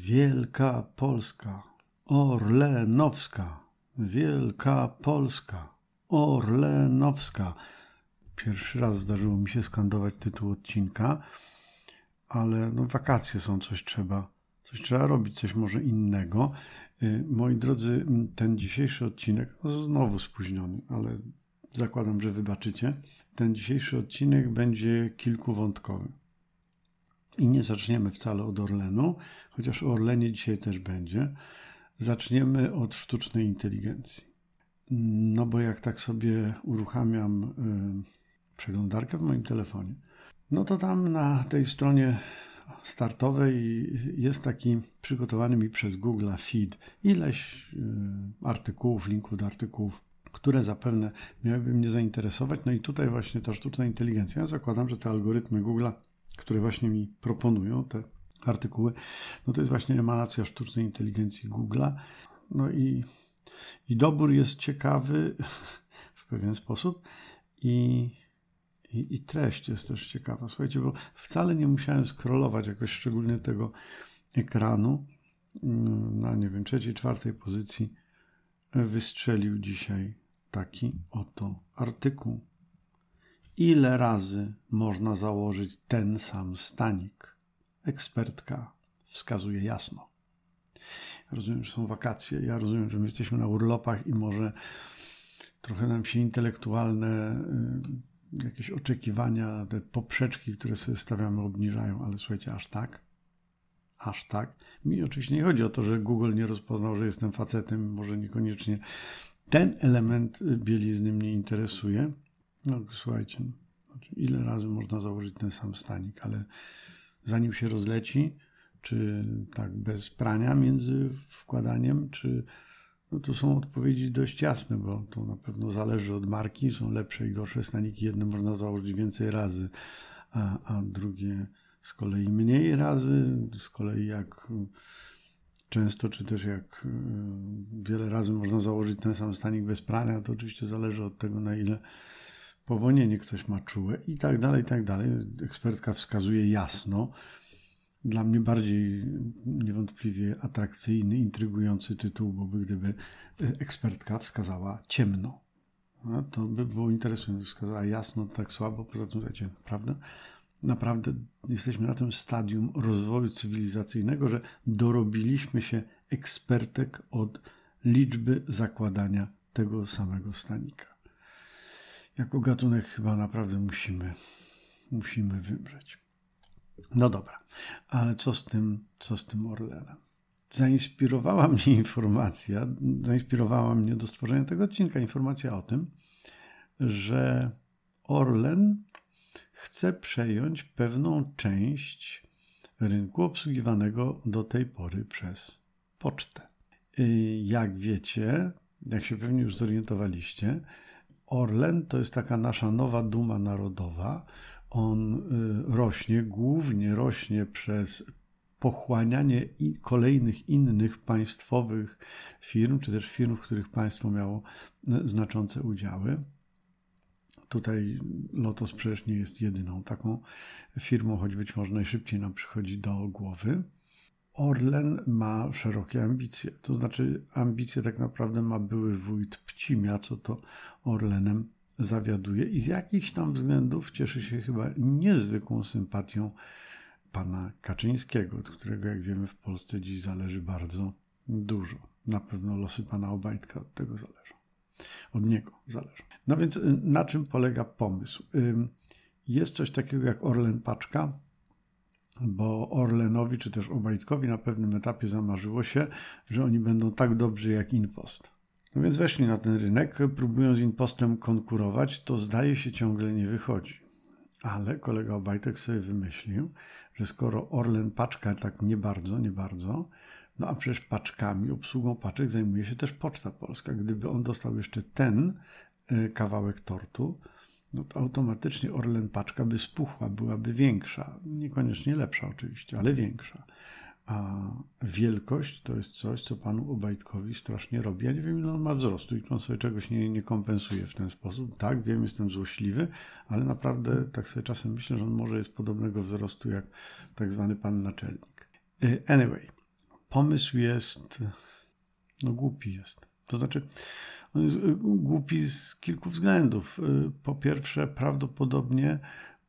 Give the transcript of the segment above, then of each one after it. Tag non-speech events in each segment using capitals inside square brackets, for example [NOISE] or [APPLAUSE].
Wielka Polska, Orlenowska, Wielka Polska, Orlenowska. Pierwszy raz zdarzyło mi się skandować tytuł odcinka, ale no, wakacje są, coś trzeba, coś trzeba robić, coś może innego. Y, moi drodzy, ten dzisiejszy odcinek, no znowu spóźniony, ale zakładam, że wybaczycie. Ten dzisiejszy odcinek będzie kilkuwątkowy. I nie zaczniemy wcale od Orlenu, chociaż o Orlenie dzisiaj też będzie. Zaczniemy od sztucznej inteligencji. No bo jak tak sobie uruchamiam y, przeglądarkę w moim telefonie, no to tam na tej stronie startowej jest taki przygotowany mi przez Google feed ileś y, artykułów, linków do artykułów, które zapewne miałyby mnie zainteresować. No i tutaj właśnie ta sztuczna inteligencja. Ja zakładam, że te algorytmy Google'a które właśnie mi proponują te artykuły, no to jest właśnie emanacja sztucznej inteligencji Google'a. No i, i dobór jest ciekawy [LAUGHS] w pewien sposób i, i, i treść jest też ciekawa. Słuchajcie, bo wcale nie musiałem scrollować jakoś szczególnie tego ekranu. Na, nie wiem, trzeciej, czwartej pozycji wystrzelił dzisiaj taki oto artykuł. Ile razy można założyć ten sam stanik? Ekspertka wskazuje jasno. Ja rozumiem, że są wakacje, ja rozumiem, że my jesteśmy na urlopach i może trochę nam się intelektualne y, jakieś oczekiwania, te poprzeczki, które sobie stawiamy, obniżają, ale słuchajcie, aż tak? Aż tak? Mi oczywiście nie chodzi o to, że Google nie rozpoznał, że jestem facetem, może niekoniecznie ten element bielizny mnie interesuje, no słuchajcie, znaczy, ile razy można założyć ten sam stanik, ale zanim się rozleci, czy tak bez prania między wkładaniem, czy no to są odpowiedzi dość jasne, bo to na pewno zależy od marki. Są lepsze i gorsze staniki. Jedne można założyć więcej razy, a, a drugie z kolei mniej razy. Z kolei jak często, czy też jak e, wiele razy można założyć ten sam stanik bez prania, to oczywiście zależy od tego, na ile powonienie ktoś ma czułe i tak dalej, i tak dalej. Ekspertka wskazuje jasno. Dla mnie bardziej niewątpliwie atrakcyjny, intrygujący tytuł byłby, gdyby e, ekspertka wskazała ciemno. No, to by było interesujące. Wskazała jasno, tak słabo, poza tym, słuchajcie, prawda? Naprawdę jesteśmy na tym stadium rozwoju cywilizacyjnego, że dorobiliśmy się ekspertek od liczby zakładania tego samego stanika jako gatunek chyba naprawdę musimy, musimy wymrzeć. No dobra, ale co z tym, co z tym Orlenem? Zainspirowała mnie informacja, zainspirowała mnie do stworzenia tego odcinka informacja o tym, że Orlen chce przejąć pewną część rynku obsługiwanego do tej pory przez pocztę. Jak wiecie, jak się pewnie już zorientowaliście, Orlen to jest taka nasza nowa duma narodowa. On y, rośnie, głównie rośnie przez pochłanianie kolejnych innych państwowych firm, czy też firm, w których państwo miało y, znaczące udziały. Tutaj Lotos przecież nie jest jedyną taką firmą, choć być może najszybciej nam przychodzi do głowy. Orlen ma szerokie ambicje. To znaczy, ambicje tak naprawdę ma były wójt Pcimia, co to Orlenem zawiaduje i z jakichś tam względów cieszy się chyba niezwykłą sympatią pana Kaczyńskiego, od którego, jak wiemy, w Polsce dziś zależy bardzo dużo. Na pewno losy pana Obajtka od tego zależą. Od niego zależą. No więc y, na czym polega pomysł? Jest coś takiego jak Orlen Paczka, bo Orlenowi czy też Obajtkowi na pewnym etapie zamarzyło się, że oni będą tak dobrzy jak Inpost. No więc weszli na ten rynek, próbują z Inpostem konkurować, to zdaje się ciągle nie wychodzi. Ale kolega Obajtek sobie wymyślił, że skoro Orlen paczka tak nie bardzo, nie bardzo, no a przecież paczkami, obsługą paczek zajmuje się też Poczta Polska. Gdyby on dostał jeszcze ten e, kawałek tortu, no to automatycznie Orlen paczka by spuchła, byłaby większa. Niekoniecznie lepsza oczywiście, ale większa. A wielkość to jest coś, co panu Obajtkowi strasznie robi. Ja nie wiem, ile on ma wzrostu i on sobie czegoś nie, nie kompensuje w ten sposób. Tak, wiem, jestem złośliwy, ale naprawdę tak sobie czasem myślę, że on może jest podobnego wzrostu jak tak zwany pan naczelnik. Y, anyway, pomysł jest, no głupi jest. To znaczy, on jest y, głupi z kilku względów. Y, po pierwsze, prawdopodobnie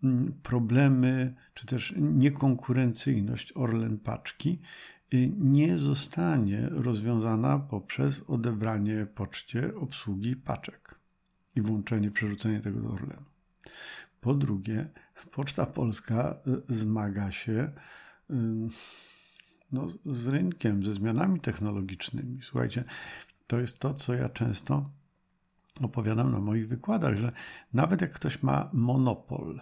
mm, problemy, czy też niekonkurencyjność Orlen Paczki y, nie zostanie rozwiązana poprzez odebranie poczcie obsługi paczek i włączenie, przerzucenie tego do Orlenu. Po drugie, Poczta Polska zmaga się no, z rynkiem, ze zmianami technologicznymi. Słuchajcie, to jest to, co ja często opowiadam na moich wykładach, że nawet jak ktoś ma monopol,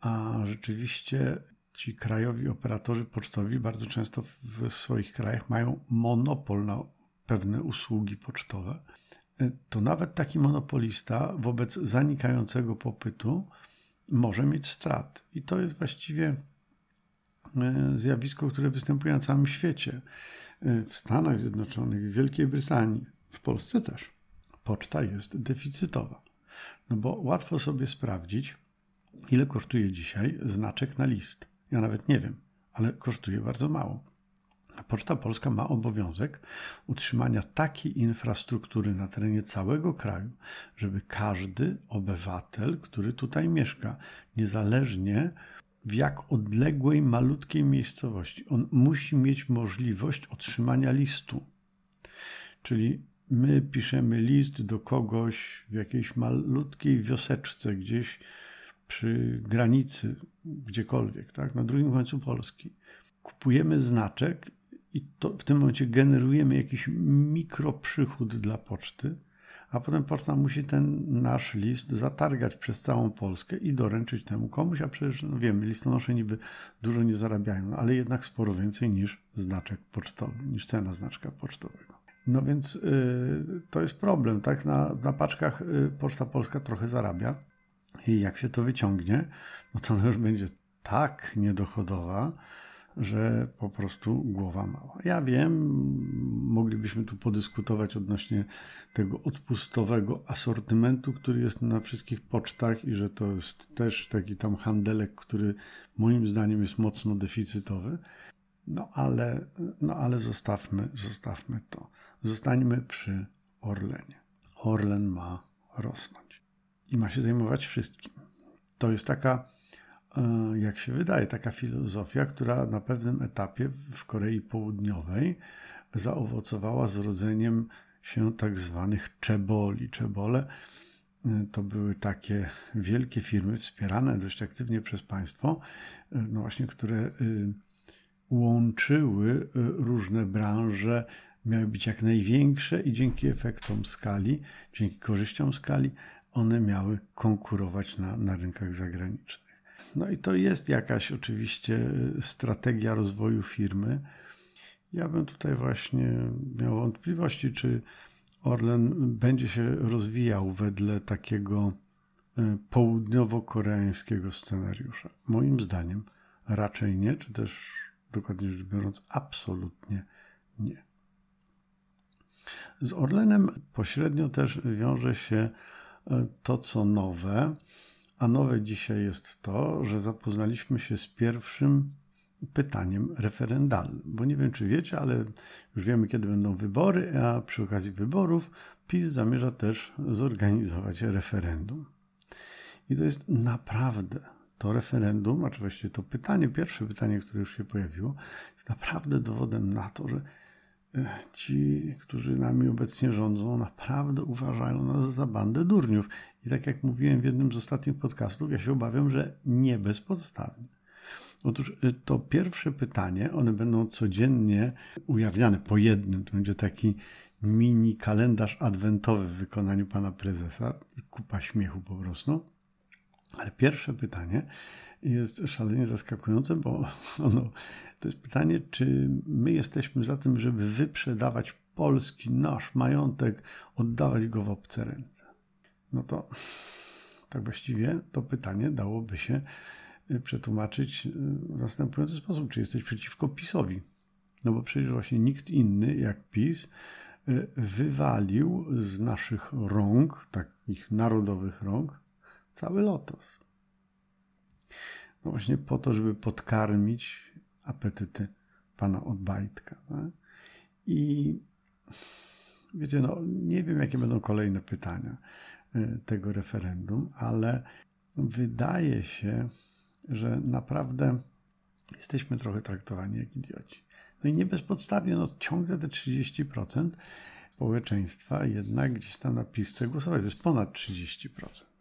a rzeczywiście ci krajowi operatorzy pocztowi bardzo często w swoich krajach mają monopol na pewne usługi pocztowe, to nawet taki monopolista wobec zanikającego popytu może mieć strat. I to jest właściwie e, zjawisko, które występuje na całym świecie. E, w Stanach Zjednoczonych, w Wielkiej Brytanii, w Polsce też. Poczta jest deficytowa. No bo łatwo sobie sprawdzić, ile kosztuje dzisiaj znaczek na list. Ja nawet nie wiem, ale kosztuje bardzo mało. Poczta Polska ma obowiązek utrzymania takiej infrastruktury na terenie całego kraju, żeby każdy obywatel, który tutaj mieszka, niezależnie w jak odległej, malutkiej miejscowości, on musi mieć możliwość otrzymania listu. Czyli my piszemy list do kogoś w jakiejś malutkiej wioseczce, gdzieś przy granicy, gdziekolwiek, tak, na drugim końcu Polski. Kupujemy znaczek i to w tym momencie generujemy jakiś mikroprzychód dla poczty, a potem poczta musi ten nasz list zatargać przez całą Polskę i doręczyć temu komuś, a przecież no wiemy, listonosze niby dużo nie zarabiają, ale jednak sporo więcej niż znaczek pocztowy, niż cena znaczka pocztowego. No więc y, to jest problem, tak? Na, na paczkach y, Poczta Polska trochę zarabia i jak się to wyciągnie, no to już będzie tak niedochodowa, że po prostu głowa mała. Ja wiem, moglibyśmy tu podyskutować odnośnie tego odpustowego asortymentu, który jest na wszystkich pocztach i że to jest też taki tam handelek, który moim zdaniem jest mocno deficytowy. No ale, no ale zostawmy, zostawmy to. Zostańmy przy Orlenie. Orlen ma rosnąć i ma się zajmować wszystkim. To jest taka E, jak się wydaje, taka filozofia, która na pewnym etapie w Korei Południowej zaowocowała zrodzeniem się tak zwanych czeboli. Czebole e, to były takie wielkie firmy wspierane dość aktywnie przez państwo, e, no właśnie, które łączyły różne branże, miały być jak największe i dzięki efektom skali, dzięki korzyściom skali, one miały konkurować na, na rynkach zagranicznych. No i to jest jakaś oczywiście strategia rozwoju firmy. Ja bym tutaj właśnie miał wątpliwości, czy Orlen będzie się rozwijał wedle takiego e, południowo-koreańskiego scenariusza. Moim zdaniem raczej nie, czy też dokładnie rzecz biorąc, absolutnie nie. Z Orlenem pośrednio też wiąże się e, to, co nowe, a nowe dzisiaj jest to, że zapoznaliśmy się z pierwszym pytaniem referendalnym. Bo nie wiem, czy wiecie, ale już wiemy, kiedy będą wybory, a przy okazji wyborów PiS zamierza też zorganizować referendum. I to jest naprawdę to referendum, a właściwie to pytanie, pierwsze pytanie, które już się pojawiło, jest naprawdę dowodem na to, że ci, którzy nami obecnie rządzą, naprawdę uważają nas za bandę durniów. I tak jak mówiłem w jednym z ostatnich podcastów, ja się obawiam, że nie bezpodstawnie. Otóż y, to pierwsze pytanie, one będą codziennie ujawniane po jednym. To będzie taki mini kalendarz adwentowy w wykonaniu pana prezesa. Kupa śmiechu po prostu. Ale pierwsze pytanie jest szalenie zaskakujące, bo [LAUGHS] to jest pytanie, czy my jesteśmy za tym, żeby wyprzedawać polski, nasz majątek, oddawać go w obce ręce. No to [LAUGHS] tak właściwie to pytanie dałoby się y, przetłumaczyć y, w następujący sposób. Czy jesteś przeciwko PiSowi? No bo przecież właśnie nikt inny jak PiS y, wywalił z naszych rąk, takich narodowych rąk, cały lotos. No właśnie po to, żeby podkarmić apetyty pana Odbajtka. Tak? I wiecie, no nie wiem, jakie będą kolejne pytania y, tego referendum, ale wydaje się, że naprawdę jesteśmy trochę traktowani jak idioci. No i nie bezpodstawnie, no ciągle te 30% społeczeństwa jednak gdzieś tam na PiS chce głosować. To jest ponad 30%.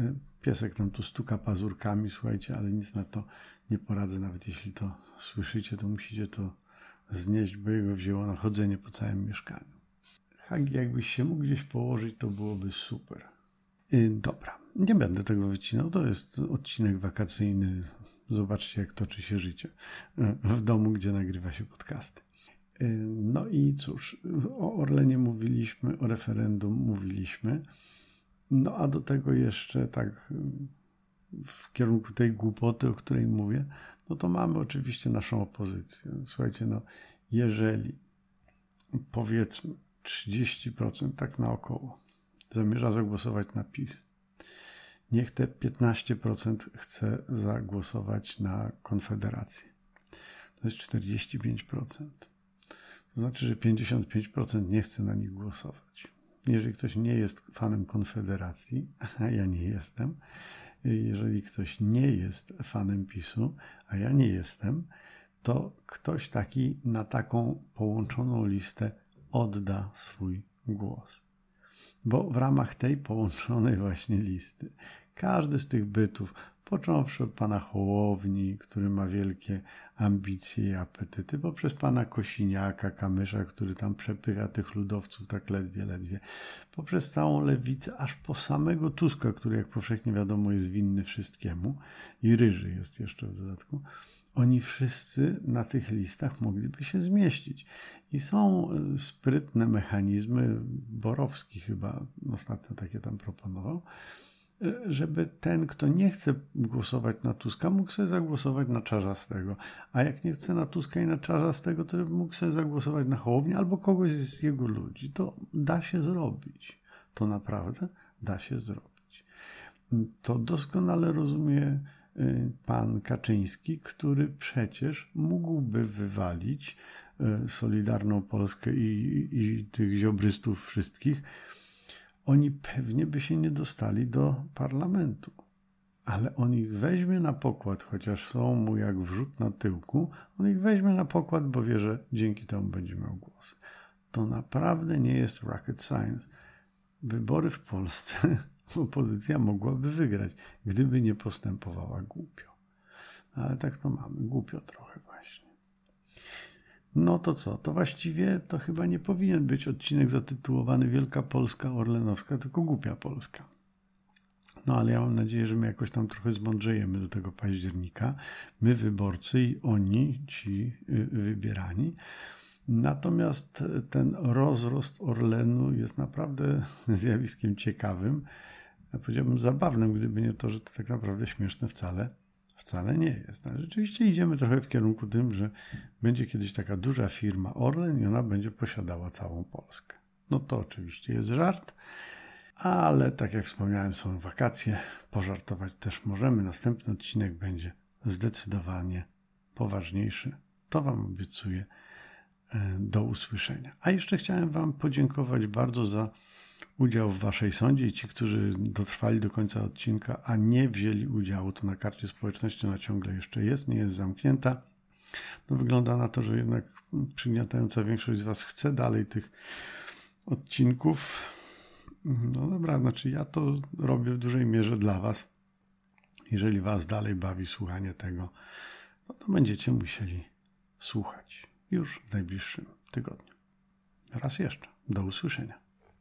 Y, piesek nam tu stuka pazurkami, słuchajcie, ale nic na to nie poradzę. Nawet jeśli to słyszycie, to musicie to znieść, bo jego wzięło na chodzenie po całym mieszkaniu. Hagi, jakbyś się mógł gdzieś położyć, to byłoby super. Y, dobra, nie będę tego wycinał. To jest odcinek wakacyjny. Zobaczcie, jak toczy się życie y, w domu, gdzie nagrywa się podcasty. No i cóż, o Orlenie mówiliśmy, o referendum mówiliśmy. No a do tego jeszcze tak w kierunku tej głupoty, o której mówię, no to mamy oczywiście naszą opozycję. Słuchajcie, no jeżeli powiedzmy 30% tak naokoło zamierza zagłosować na PiS, niech te 15% chce zagłosować na Konfederację. To jest 45%. To znaczy, że 55% nie chce na nich głosować. Jeżeli ktoś nie jest fanem Konfederacji, a ja nie jestem, jeżeli ktoś nie jest fanem PiSu, a ja nie jestem, to ktoś taki na taką połączoną listę odda swój głos. Bo w ramach tej połączonej właśnie listy każdy z tych bytów począwszy od pana Hołowni, który ma wielkie ambicje i apetyty, poprzez pana Kosiniaka, Kamysza, który tam przepycha tych ludowców tak ledwie, ledwie, poprzez całą lewicę, aż po samego Tuska, który jak powszechnie wiadomo jest winny wszystkiemu i ryży jest jeszcze w dodatku, oni wszyscy na tych listach mogliby się zmieścić. I są e, sprytne mechanizmy, Borowski chyba ostatnio takie tam proponował, żeby ten, kto nie chce głosować na Tuska, mógł sobie zagłosować na Czarzastego. A jak nie chce na Tuska i na Czarzastego, to mógł sobie zagłosować na Hołownię albo kogoś z jego ludzi. To da się zrobić. To naprawdę da się zrobić. To doskonale rozumie y, pan Kaczyński, który przecież mógłby wywalić y, Solidarną Polskę i, i tych ziobrystów wszystkich, oni pewnie by się nie dostali do parlamentu. Ale on ich weźmie na pokład, chociaż są mu jak wrzut na tyłku, on ich weźmie na pokład, bo wie, że dzięki temu będzie miał głos. To naprawdę nie jest rocket science. Wybory w Polsce [LAUGHS] opozycja mogłaby wygrać, gdyby nie postępowała głupio. Ale tak to mamy, głupio trochę właśnie. No to co? To właściwie to chyba nie powinien być odcinek zatytułowany Wielka Polska Orlenowska, tylko Głupia Polska. No ale ja mam nadzieję, że my jakoś tam trochę zmądrzejemy do tego października. My wyborcy i oni, ci y, wybierani. Natomiast ten rozrost Orlenu jest naprawdę [LAUGHS] zjawiskiem ciekawym. Ja powiedziałbym zabawnym, gdyby nie to, że to tak naprawdę śmieszne wcale Wcale nie jest. Ale rzeczywiście idziemy trochę w kierunku tym, że będzie kiedyś taka duża firma Orlen i ona będzie posiadała całą Polskę. No to oczywiście jest żart, ale tak jak wspomniałem, są wakacje. Pożartować też możemy. Następny odcinek będzie zdecydowanie poważniejszy. To Wam obiecuję. E, do usłyszenia. A jeszcze chciałem Wam podziękować bardzo za udział w Waszej sądzie i ci, którzy dotrwali do końca odcinka, a nie wzięli udziału, to na karcie społeczności ona ciągle jeszcze jest, nie jest zamknięta. No wygląda na to, że jednak przygniatająca większość z Was chce dalej tych odcinków. No dobra, znaczy ja to robię w dużej mierze dla Was. Jeżeli Was dalej bawi słuchanie tego, no to będziecie musieli słuchać już w najbliższym tygodniu. Raz jeszcze. Do usłyszenia.